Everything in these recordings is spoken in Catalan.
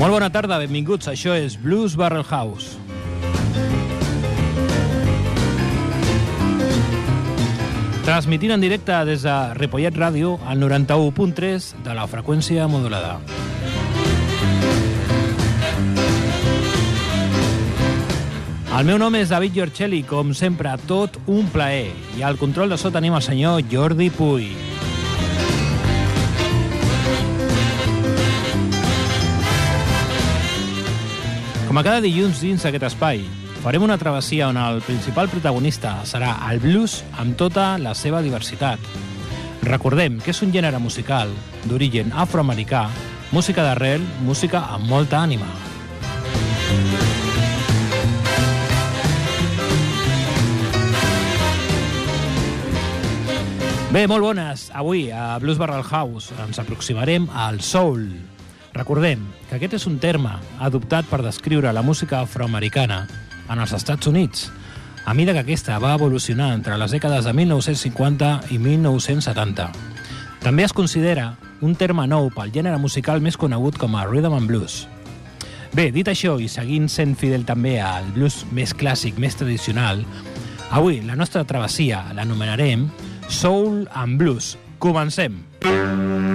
Molt bona tarda, benvinguts. Això és Blues Barrel House. Transmitint en directe des de Ripollet Ràdio al 91.3 de la freqüència modulada. El meu nom és David Giorcelli, com sempre, tot un plaer. I al control de so tenim el senyor Jordi Puy. Com a cada dilluns dins aquest espai, farem una travessia on el principal protagonista serà el blues amb tota la seva diversitat. Recordem que és un gènere musical d'origen afroamericà, música d'arrel, música amb molta ànima. Bé, molt bones. Avui a Blues Barrel House ens aproximarem al soul. Recordem que aquest és un terme adoptat per descriure la música afroamericana en els Estats Units, a mida que aquesta va evolucionar entre les dècades de 1950 i 1970. També es considera un terme nou pel gènere musical més conegut com a rhythm and blues. Bé, dit això i seguint sent fidel també al blues més clàssic, més tradicional, avui la nostra travessia l'anomenarem Soul and Blues. Comencem! Oh,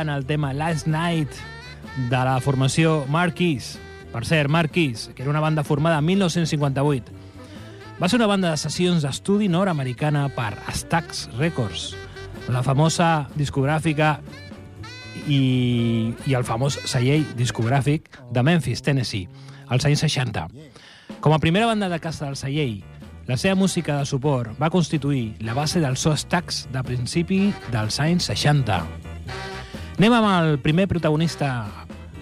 escoltant el tema Last Night de la formació Marquis. Per cert, Marquis, que era una banda formada en 1958. Va ser una banda de sessions d'estudi nord-americana per Stax Records, la famosa discogràfica i, i el famós celler discogràfic de Memphis, Tennessee, als anys 60. Com a primera banda de casa del celler, la seva música de suport va constituir la base del so Stax de principi dels anys 60. Anem amb el primer protagonista,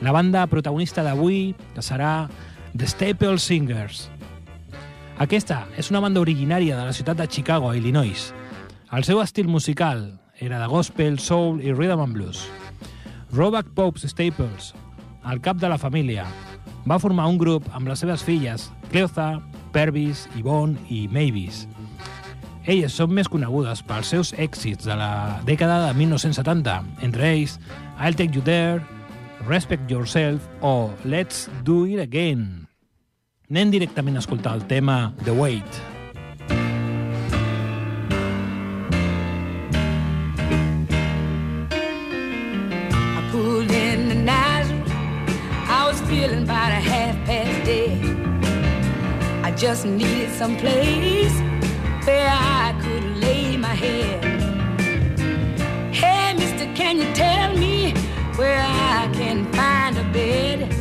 la banda protagonista d'avui, que serà The Staple Singers. Aquesta és una banda originària de la ciutat de Chicago, Illinois. El seu estil musical era de gospel, soul i rhythm and blues. Roback Pope Staples, el cap de la família, va formar un grup amb les seves filles, Cleotha, Pervis, Yvonne i Mavis. Elles són més conegudes pels seus èxits de la dècada de 1970, entre ells I'll Take You There, Respect Yourself o Let's Do It Again. Anem directament a escoltar el tema The Wait. I in the was feeling about a half past dead. I just needed some place where I could lay my head. Hey, mister, can you tell me where I can find a bed?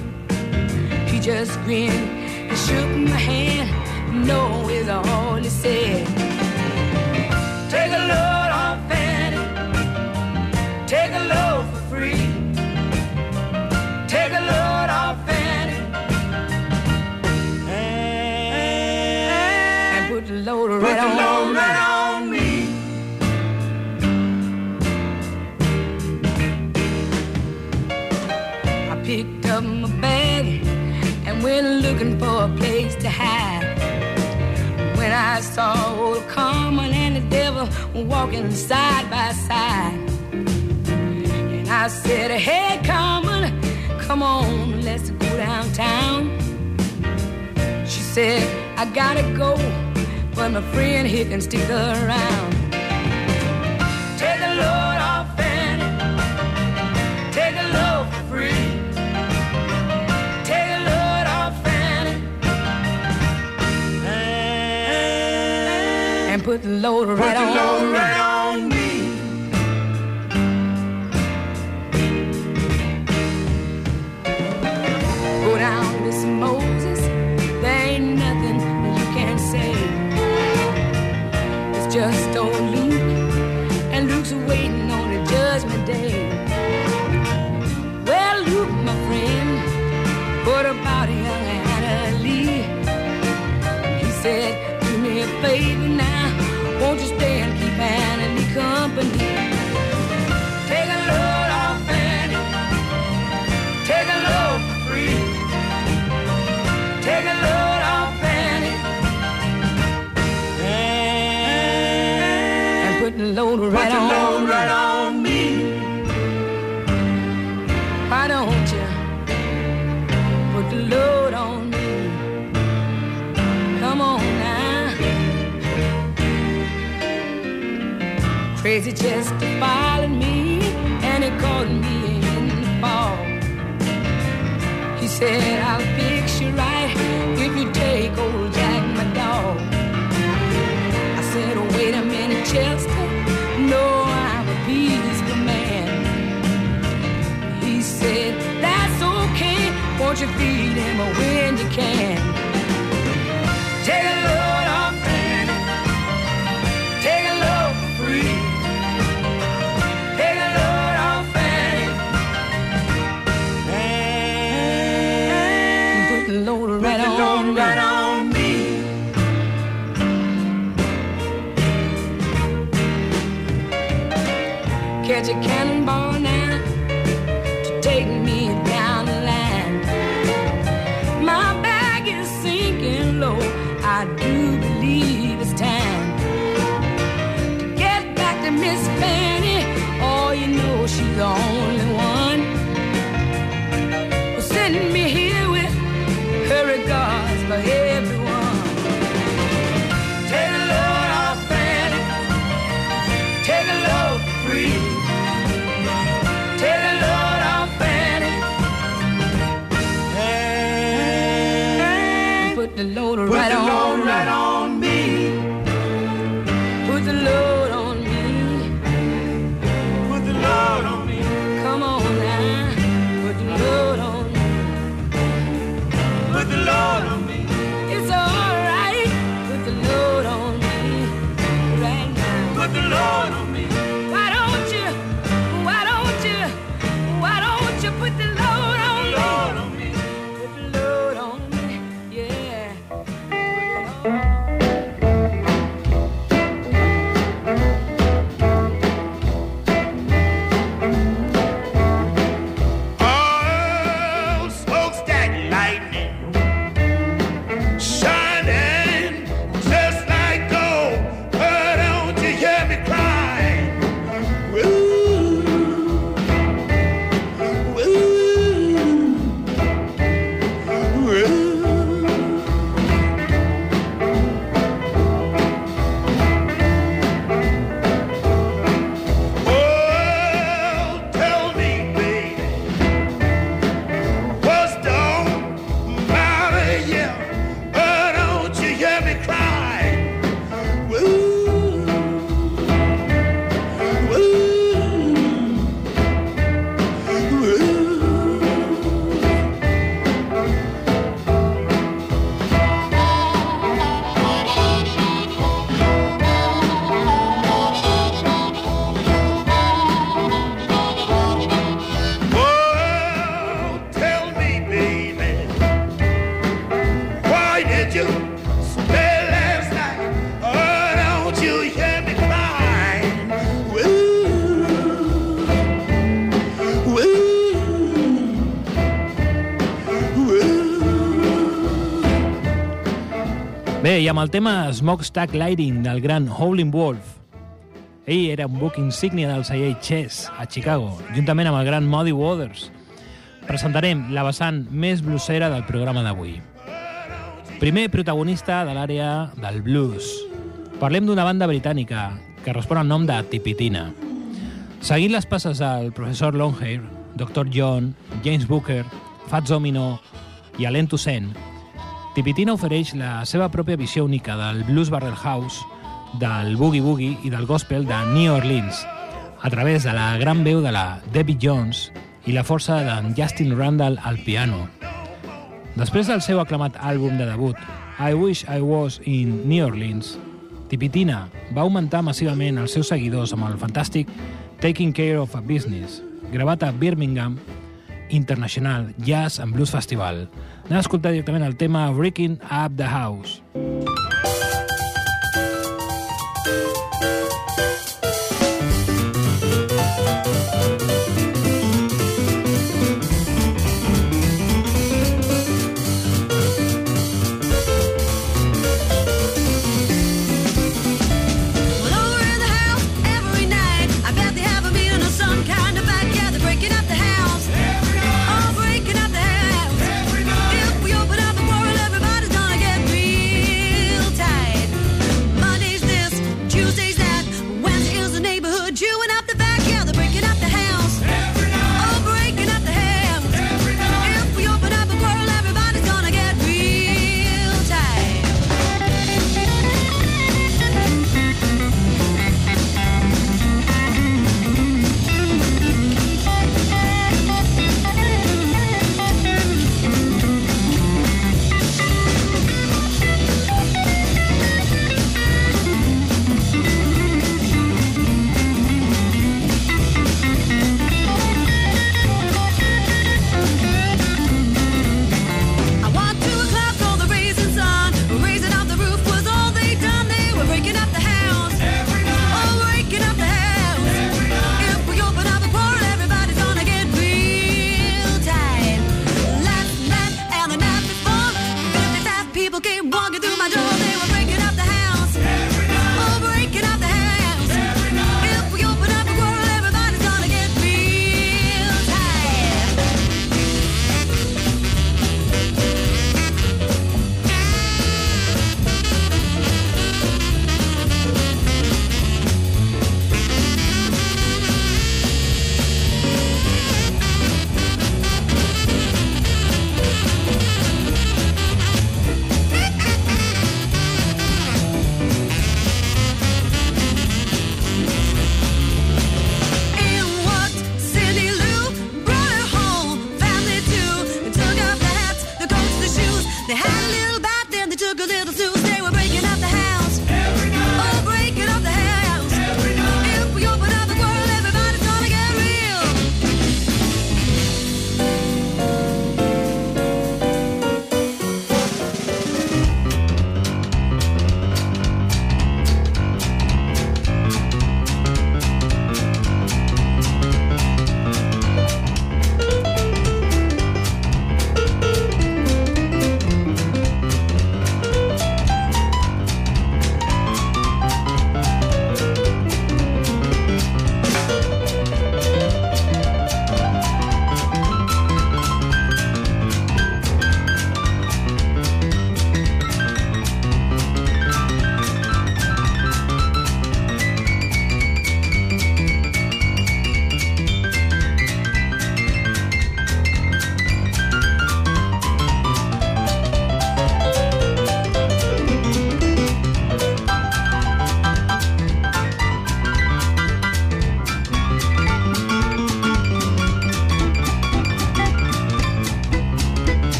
He just grinned and shook my hand. No is all he said. Take a load on Fanny. Take a load picked up my bag and went looking for a place to hide. When I saw old Carmen and the devil walking side by side. And I said, Hey, Carmen, come on, let's go downtown. She said, I gotta go, but my friend here can stick around. Put the load right on. Right load right on. Load right on me. Why don't you put the load on me? Come on now. Crazy Chester followed me and he caught me in the fall. He said, I'll fix you right if you take old Jack, my dog. I said, oh, wait a minute, Chester. Won't you feed him when you can? Take a load off. Take a load for free. Take a load off Fanny. And put the load right on, right on me. Catch a cannonball I amb el tema Smokestack Lighting del gran Howling Wolf. Ell era un book insígnia del celler Chess a Chicago, juntament amb el gran Muddy Waters. Presentarem la vessant més bluesera del programa d'avui. Primer protagonista de l'àrea del blues. Parlem d'una banda britànica que respon al nom de Tipitina. Seguint les passes del professor Longhair, Dr. John, James Booker, Fats Domino i Alain Toussaint, Tipitina ofereix la seva pròpia visió única del blues barrel house, del boogie-boogie i del gospel de New Orleans, a través de la gran veu de la Debbie Jones i la força d'en Justin Randall al piano. Després del seu aclamat àlbum de debut, I Wish I Was in New Orleans, Tipitina va augmentar massivament els seus seguidors amb el fantàstic Taking Care of a Business, gravat a Birmingham International Jazz and Blues Festival. Anem a escoltar directament el tema Breaking Up the House.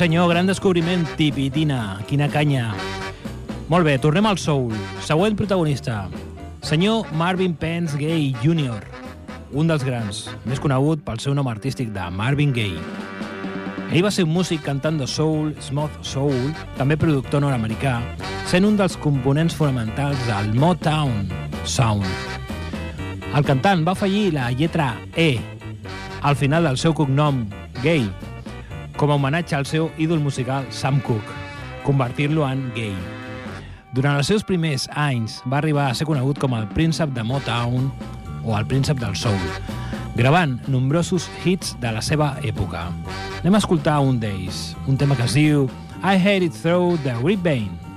Senyor, gran descobriment, Tipitina, quina canya. Molt bé, tornem al soul. Següent protagonista, senyor Marvin Pence Gay Jr., un dels grans, més conegut pel seu nom artístic de Marvin Gaye. Ell va ser un músic cantant de soul, smooth soul, també productor nord-americà, sent un dels components fonamentals del Motown Sound. El cantant va afegir la lletra E al final del seu cognom, Gay, com a homenatge al seu ídol musical Sam Cooke, convertir-lo en gay. Durant els seus primers anys va arribar a ser conegut com el príncep de Motown o el príncep del soul, gravant nombrosos hits de la seva època. Anem a escoltar un d'ells, un tema que es diu I Heard It Through the Grapevine. I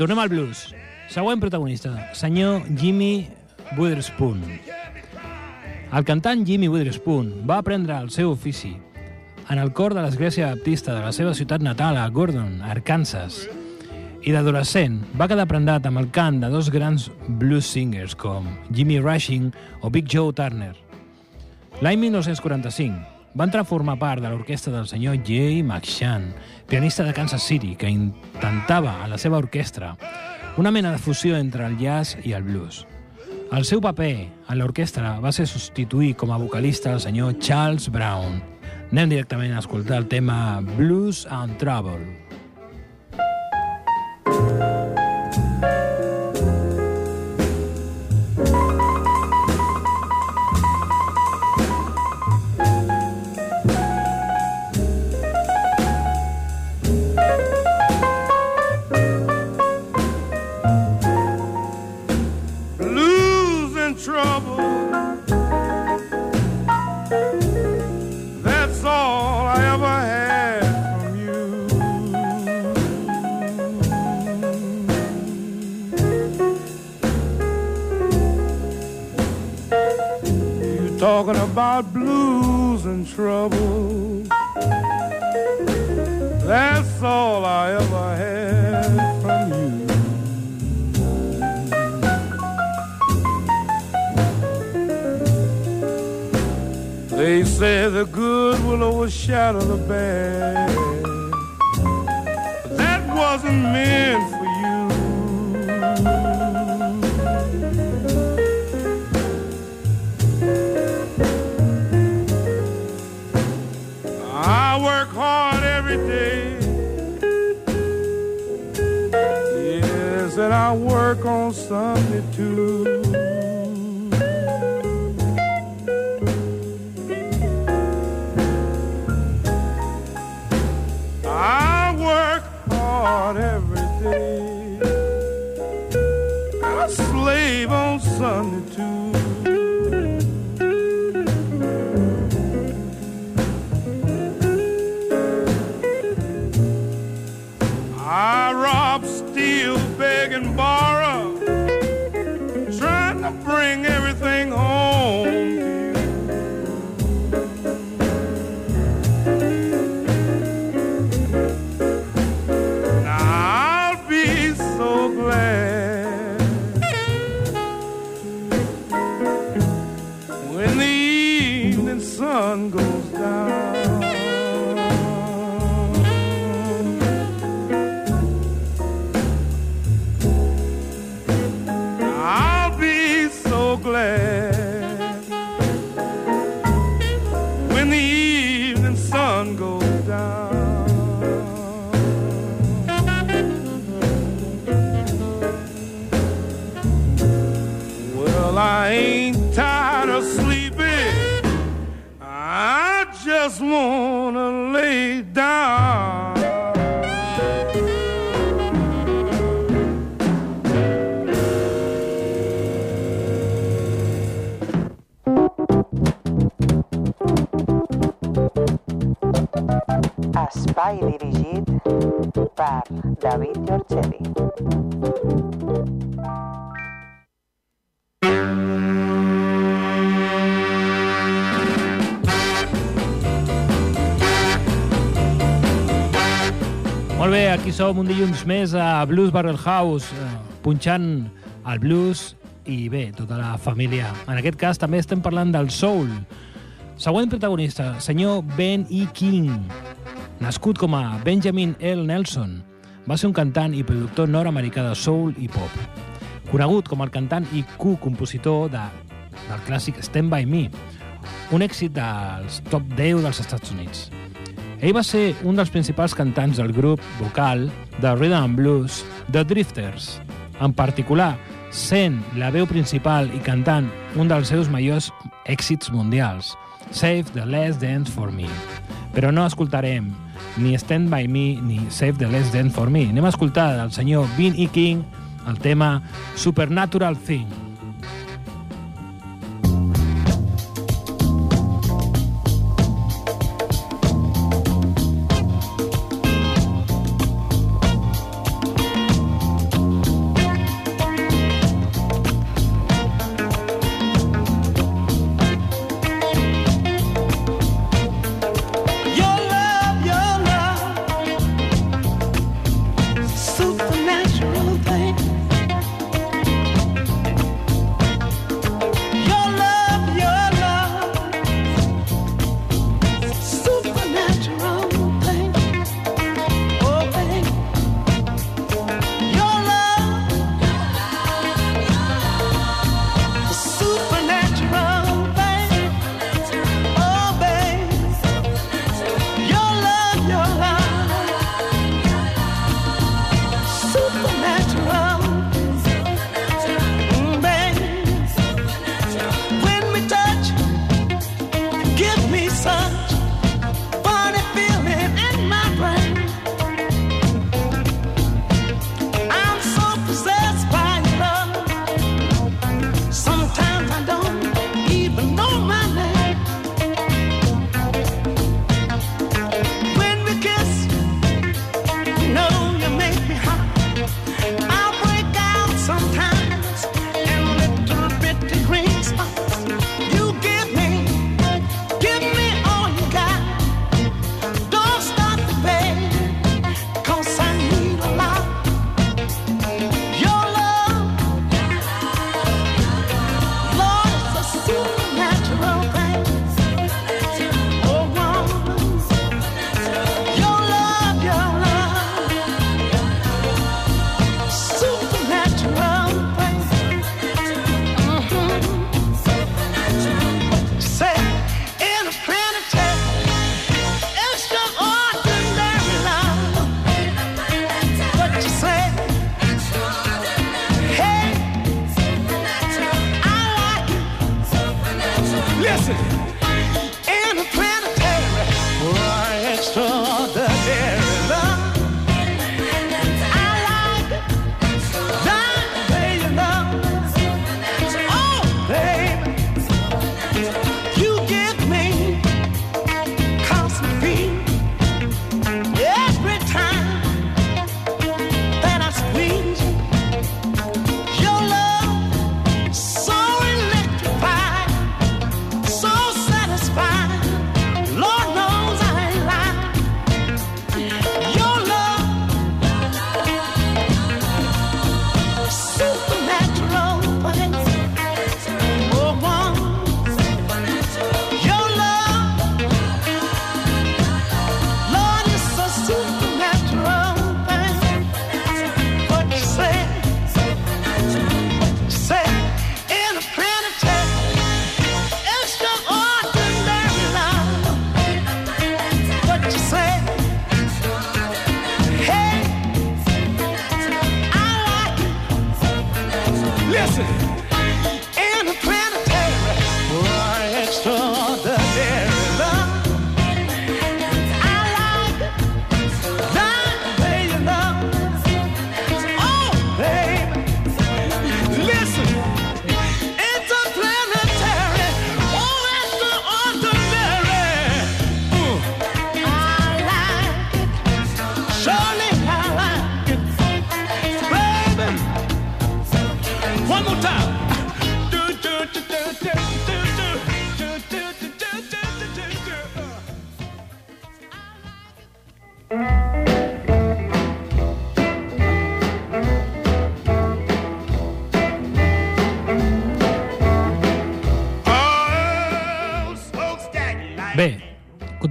tornem al blues. Següent protagonista, senyor Jimmy Witherspoon. El cantant Jimmy Witherspoon va aprendre el seu ofici en el cor de l'església baptista de la seva ciutat natal, a Gordon, Arkansas. I d'adolescent va quedar prendat amb el cant de dos grans blues singers com Jimmy Rushing o Big Joe Turner. L'any 1945 va entrar a formar part de l'orquestra del senyor Jay McShann, pianista de Kansas City, que intentava a la seva orquestra una mena de fusió entre el jazz i el blues. El seu paper en l'orquestra va ser substituir com a vocalista el senyor Charles Brown. Anem directament a escoltar el tema Blues and Trouble. Ooh, talking about blues and trouble. That's all I ever had from you. They say the good will overshadow the bad. But that wasn't meant Sunday too. David Giorgetti. Molt bé, aquí som un dilluns més a Blues Barrel House, eh, punxant el blues i bé, tota la família. En aquest cas també estem parlant del soul. Següent protagonista, senyor Ben E. King. Nascut com a Benjamin L. Nelson, va ser un cantant i productor nord-americà de soul i pop. Conegut com el cantant i co-compositor de, del clàssic Stand By Me, un èxit dels top 10 dels Estats Units. Ell va ser un dels principals cantants del grup vocal de Rhythm and Blues The Drifters, en particular sent la veu principal i cantant un dels seus majors èxits mundials, Save the Last Dance for Me. Però no escoltarem ni Stand By Me ni Save the Last Dance for Me. Anem a escoltar del senyor Vin E. King el tema Supernatural Thing.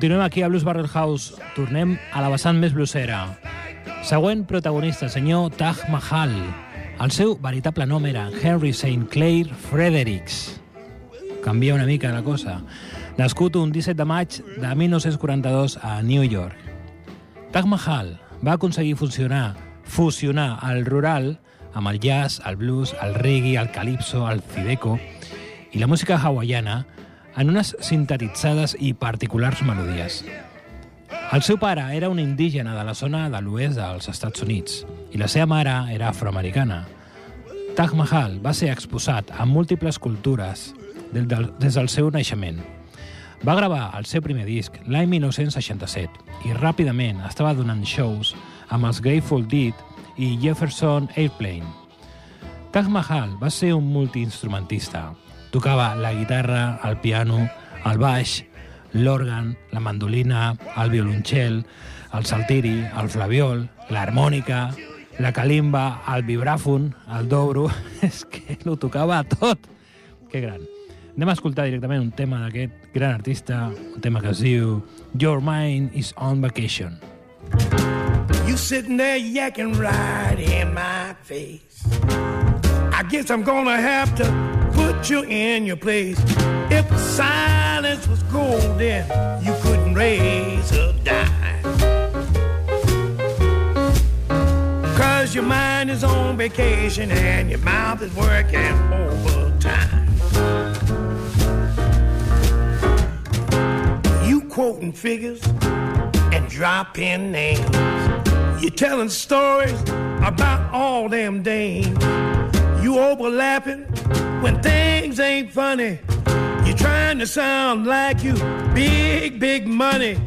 Continuem aquí a Blues Barrel House. Tornem a la vessant més bluesera. Següent protagonista, senyor Taj Mahal. El seu veritable nom era Henry St. Clair Fredericks. Canvia una mica la cosa. Nascut un 17 de maig de 1942 a New York. Taj Mahal va aconseguir funcionar, fusionar el rural amb el jazz, el blues, el reggae, el calypso, el fideco i la música hawaiana en unes sintetitzades i particulars melodies. El seu pare era un indígena de la zona de l'oest dels Estats Units i la seva mare era afroamericana. Taj Mahal va ser exposat a múltiples cultures des del, seu naixement. Va gravar el seu primer disc l'any 1967 i ràpidament estava donant shows amb els Grateful Dead i Jefferson Airplane. Taj Mahal va ser un multiinstrumentista. Tocava la guitarra, el piano, el baix, l'òrgan, la mandolina, el violoncel, el saltiri, el flaviol, l'harmònica, la calimba, el vibràfon, el dobro... És que ho tocava tot. Que gran. Anem a escoltar directament un tema d'aquest gran artista, un tema que es diu Your Mind is on Vacation. You sitting there yakking right in my face. I guess I'm gonna have to put you in your place. If silence was golden, you couldn't raise a dime. Cause your mind is on vacation and your mouth is working overtime. You quoting figures and dropping names. You're telling stories about all them dames. You overlapping when things ain't funny. You're trying to sound like you big, big money.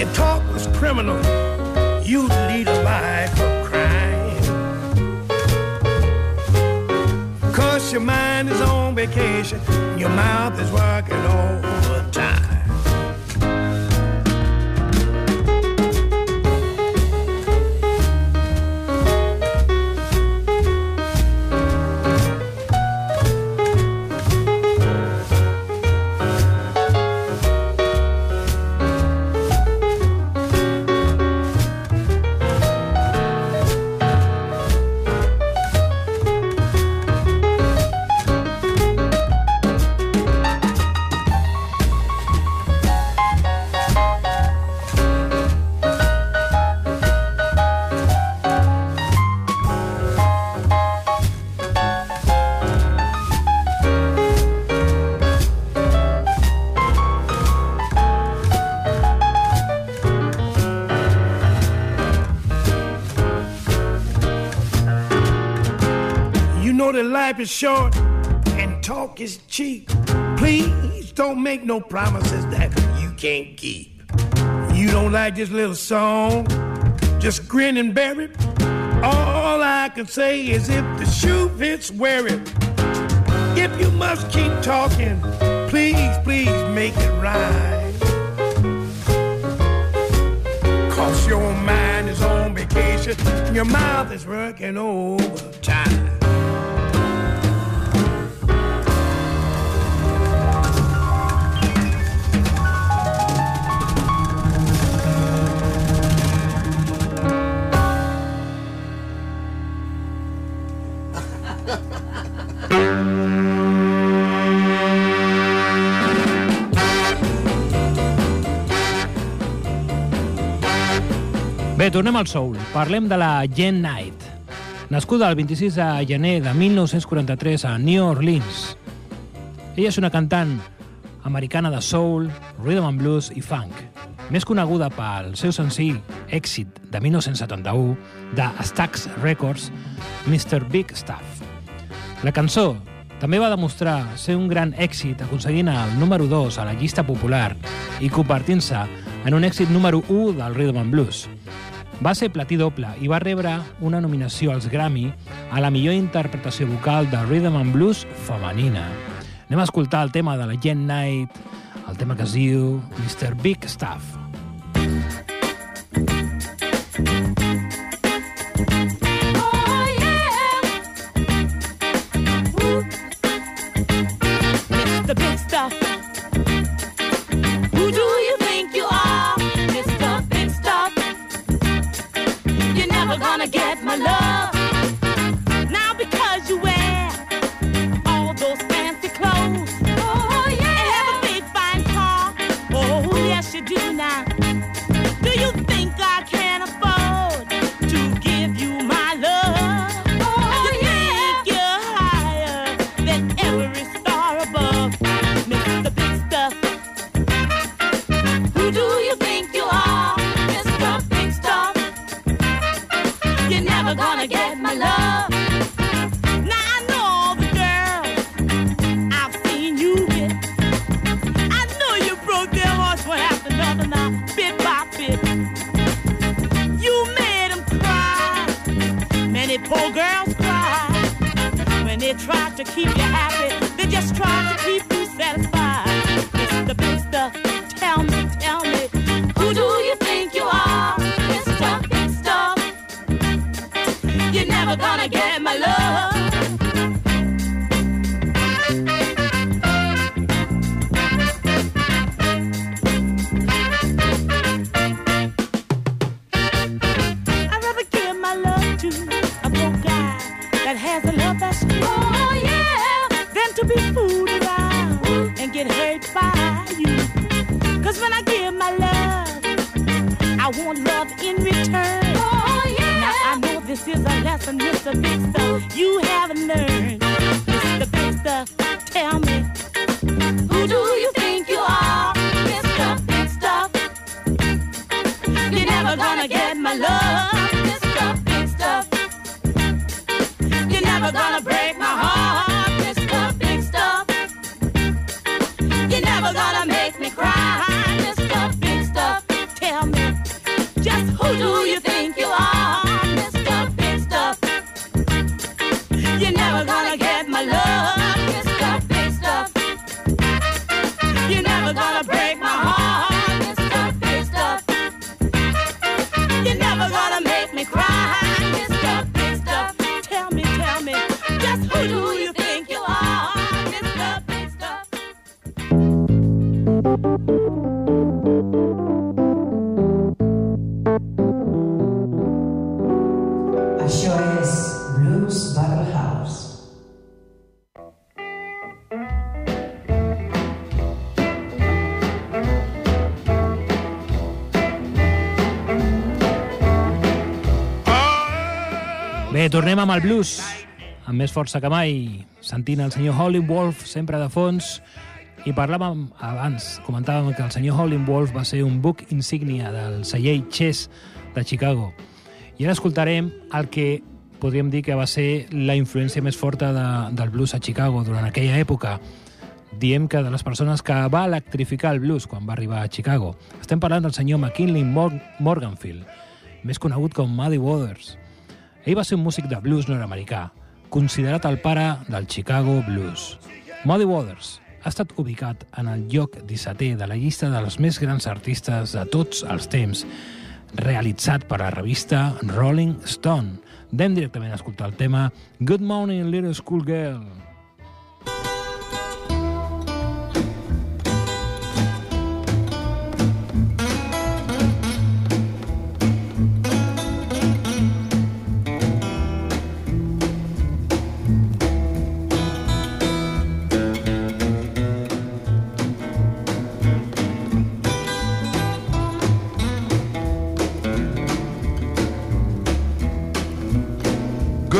If talk was criminal, you'd lead a life of crime. Cause your mind is on vacation, your mouth is working overtime. Life is short and talk is cheap. Please don't make no promises that you can't keep. You don't like this little song, just grin and bear it. All I can say is if the shoe fits, wear it. If you must keep talking, please, please make it right. Cause your mind is on vacation, your mouth is working overtime. Bé, tornem al soul. Parlem de la Jen Knight. Nascuda el 26 de gener de 1943 a New Orleans. Ella és una cantant americana de soul, rhythm and blues i funk, més coneguda pel seu senzill èxit de 1971 de Stax Records, Mr. Big Stuff. La cançó també va demostrar ser un gran èxit aconseguint el número 2 a la llista popular i convertint-se en un èxit número 1 del Rhythm and Blues. Va ser platí doble i va rebre una nominació als Grammy a la millor interpretació vocal de Rhythm and Blues femenina. Anem a escoltar el tema de la Jen Knight, el tema que es diu Mr. Big Stuff. Tornem amb el blues, amb més força que mai, sentint el senyor Howlin' Wolf sempre de fons, i parlàvem abans, comentàvem que el senyor Howlin' Wolf va ser un book insígnia del celler Chess de Chicago. I ara escoltarem el que podríem dir que va ser la influència més forta de, del blues a Chicago durant aquella època. Diem que de les persones que va electrificar el blues quan va arribar a Chicago. Estem parlant del senyor McKinley Mor Morganfield, més conegut com Muddy Waters. Ell va ser un músic de blues nord-americà, considerat el pare del Chicago Blues. Muddy Waters ha estat ubicat en el lloc 17è de la llista dels més grans artistes de tots els temps, realitzat per la revista Rolling Stone. Anem directament a escoltar el tema Good Morning Little School Girl.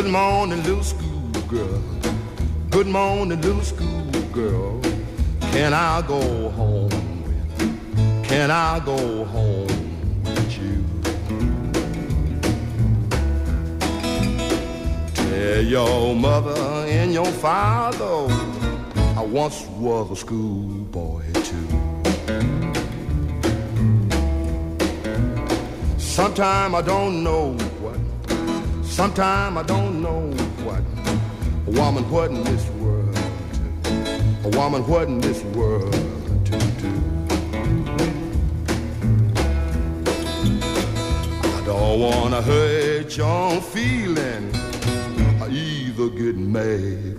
Good morning, little school girl. Good morning, little school girl. Can I go home? Can I go home with you? Tell your mother and your father I once was a schoolboy too. Sometime I don't know Sometime I don't know what a woman what in this world to, a woman what in this world to do. I don't wanna hurt your feeling. I either get mad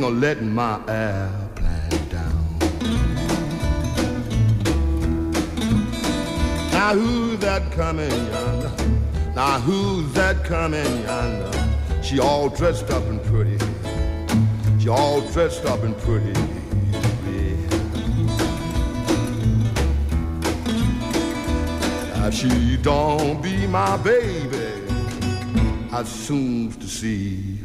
ain't gonna let my airplane down. Now who's that coming yonder? Now who's that coming yonder? She all dressed up and pretty. She all dressed up and pretty. If she don't be my baby, I soon to see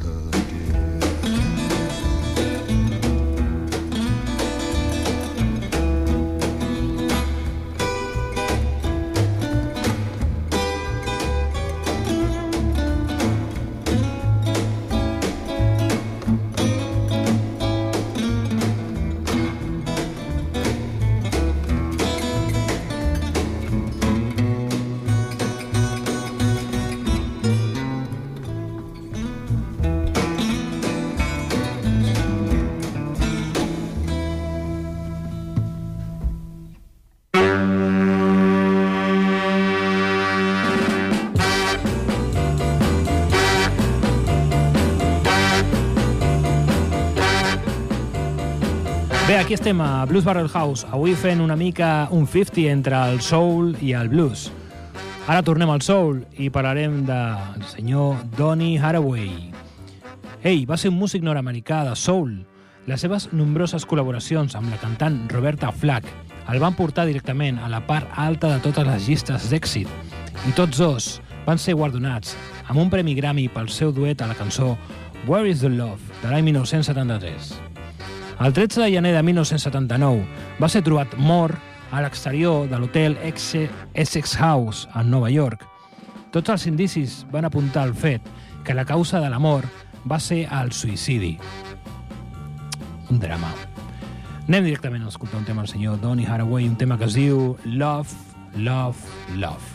aquí estem a Blues Barrel House, avui fent una mica un 50 entre el soul i el blues. Ara tornem al soul i parlarem del senyor Donny Haraway. Ell va ser un músic nord-americà de soul. Les seves nombroses col·laboracions amb la cantant Roberta Flack el van portar directament a la part alta de totes les llistes d'èxit i tots dos van ser guardonats amb un premi Grammy pel seu duet a la cançó Where is the Love de l'any 1973. El 13 de gener de 1979 va ser trobat mort a l'exterior de l'hotel Essex House a Nova York. Tots els indicis van apuntar al fet que la causa de la mort va ser el suïcidi. Un drama. Anem directament a escoltar un tema del senyor Donny Haraway, un tema que es diu Love, Love, Love.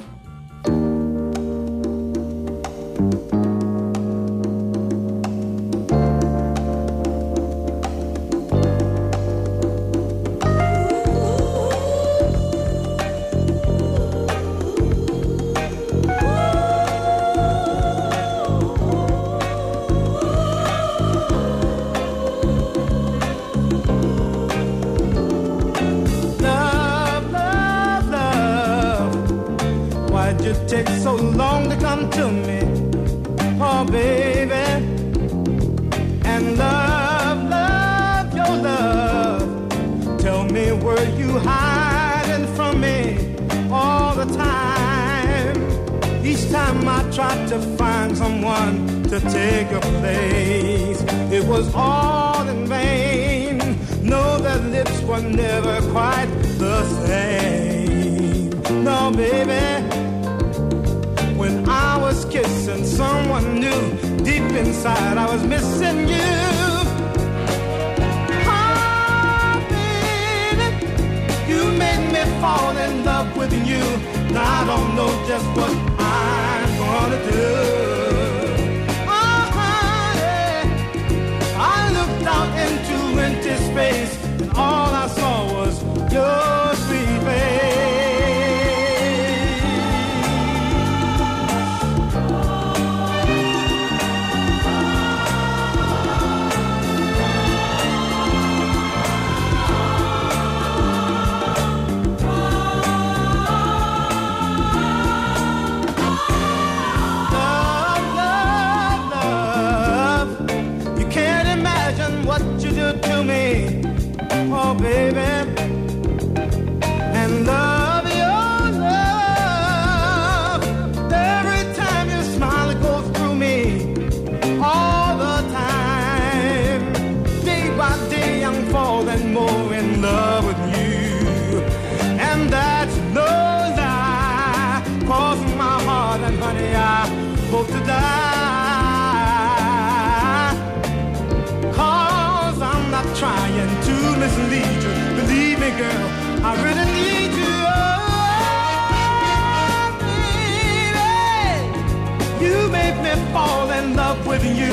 Fall in love with you.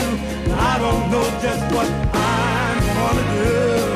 I don't know just what I'm gonna do.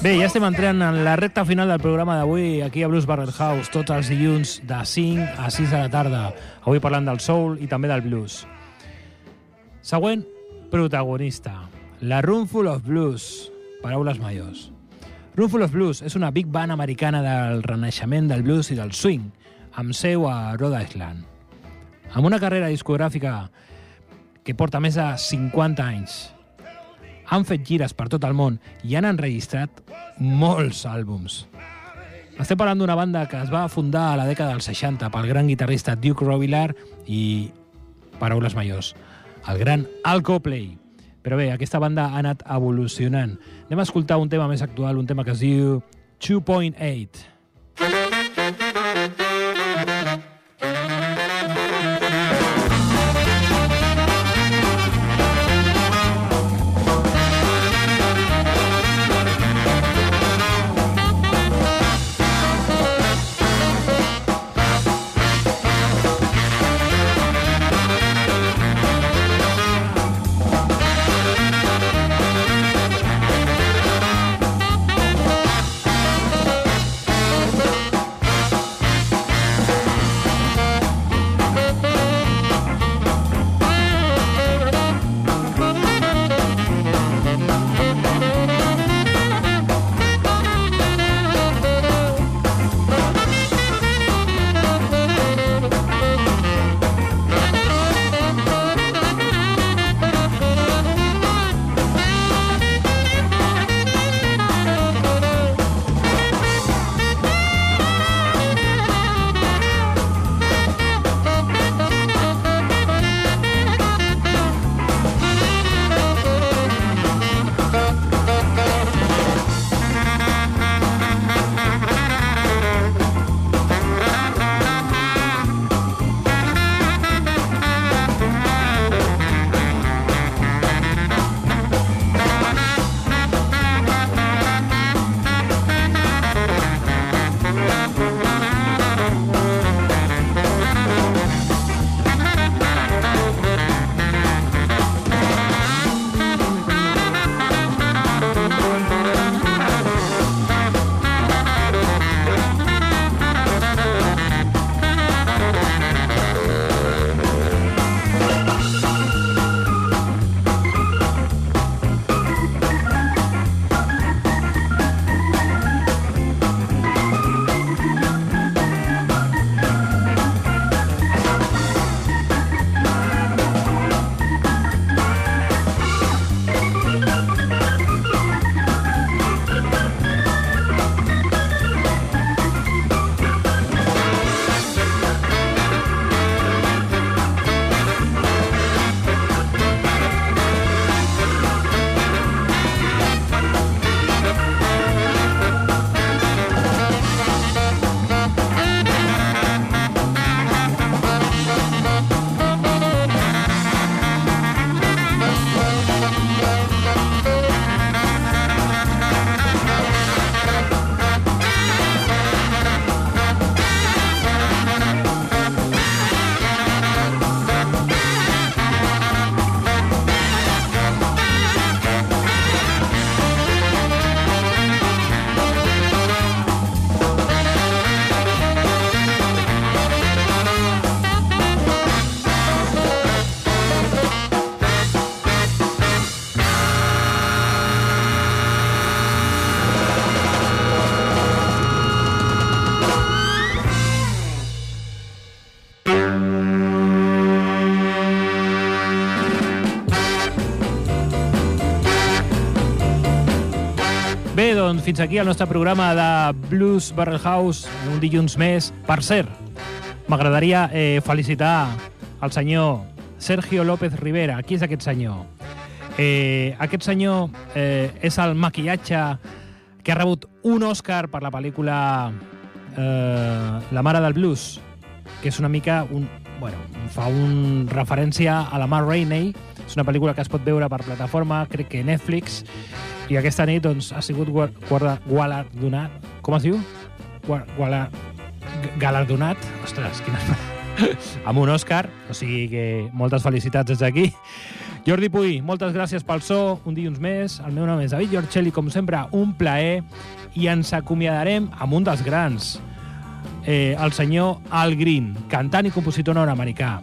Bé, ja estem entrant en la recta final del programa d'avui aquí a Blues Barrel House, tots els dilluns de 5 a 6 de la tarda. Avui parlant del soul i també del blues. Següent protagonista, la Roomful of Blues, paraules majors. Roomful of Blues és una big band americana del renaixement del blues i del swing, amb seu a Rhode Island. Amb una carrera discogràfica que porta més de 50 anys, han fet gires per tot el món i han enregistrat molts àlbums. Estem parlant d'una banda que es va fundar a la dècada dels 60 pel gran guitarrista Duke Robillard i, paraules majors, el gran Al Copley. Però bé, aquesta banda ha anat evolucionant. Anem a escoltar un tema més actual, un tema que es diu 2.8. fins aquí el nostre programa de Blues Barrel House, un dilluns més. Per cert, m'agradaria eh, felicitar el senyor Sergio López Rivera. Qui és aquest senyor? Eh, aquest senyor eh, és el maquillatge que ha rebut un Oscar per la pel·lícula eh, La mare del blues, que és una mica un, bueno, fa un referència a la Mar Rainey. És una pel·lícula que es pot veure per plataforma, crec que Netflix, i aquesta nit doncs, ha sigut gua- guarda- galardonat... Com es diu? Gua- Guala, galardonat? Ostres, quina... amb un Òscar, o sigui que moltes felicitats des d'aquí. Jordi Puy, moltes gràcies pel so, un dilluns més. El meu nom és David Giorcelli, com sempre, un plaer, i ens acomiadarem amb un dels grans, eh, el senyor Al Green, cantant i compositor nord-americà.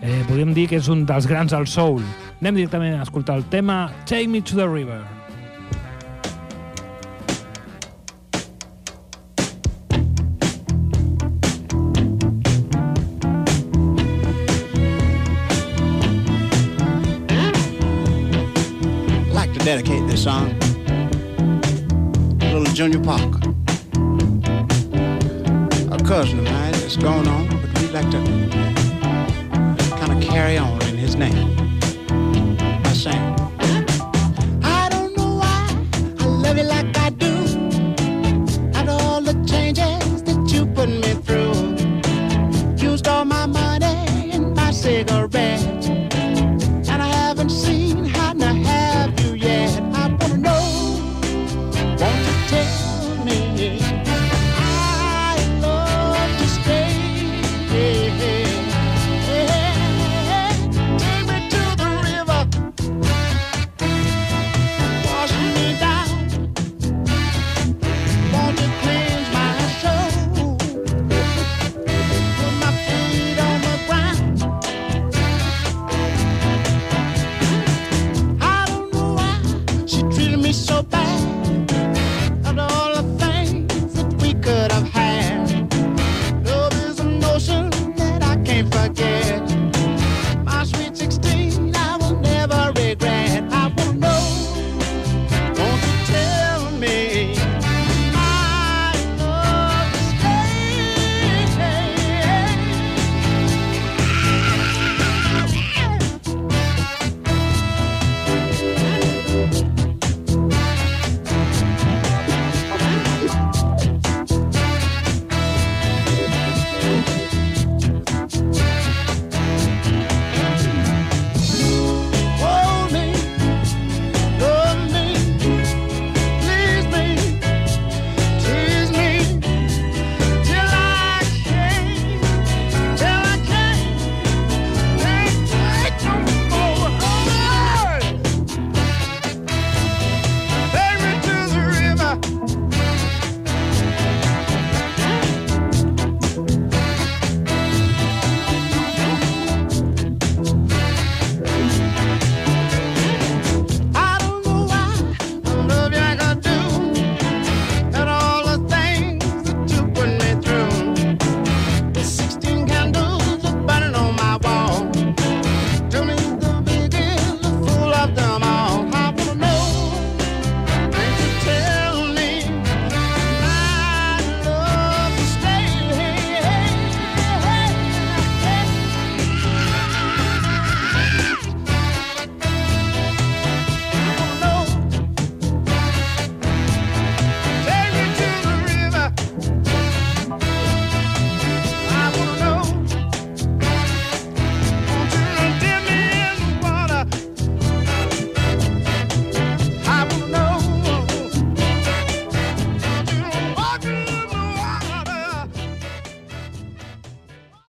Eh, podríem dir que és un dels grans del soul. Anem directament a escoltar el tema Take Me to the River. Junior Parker. A cousin of mine that's on,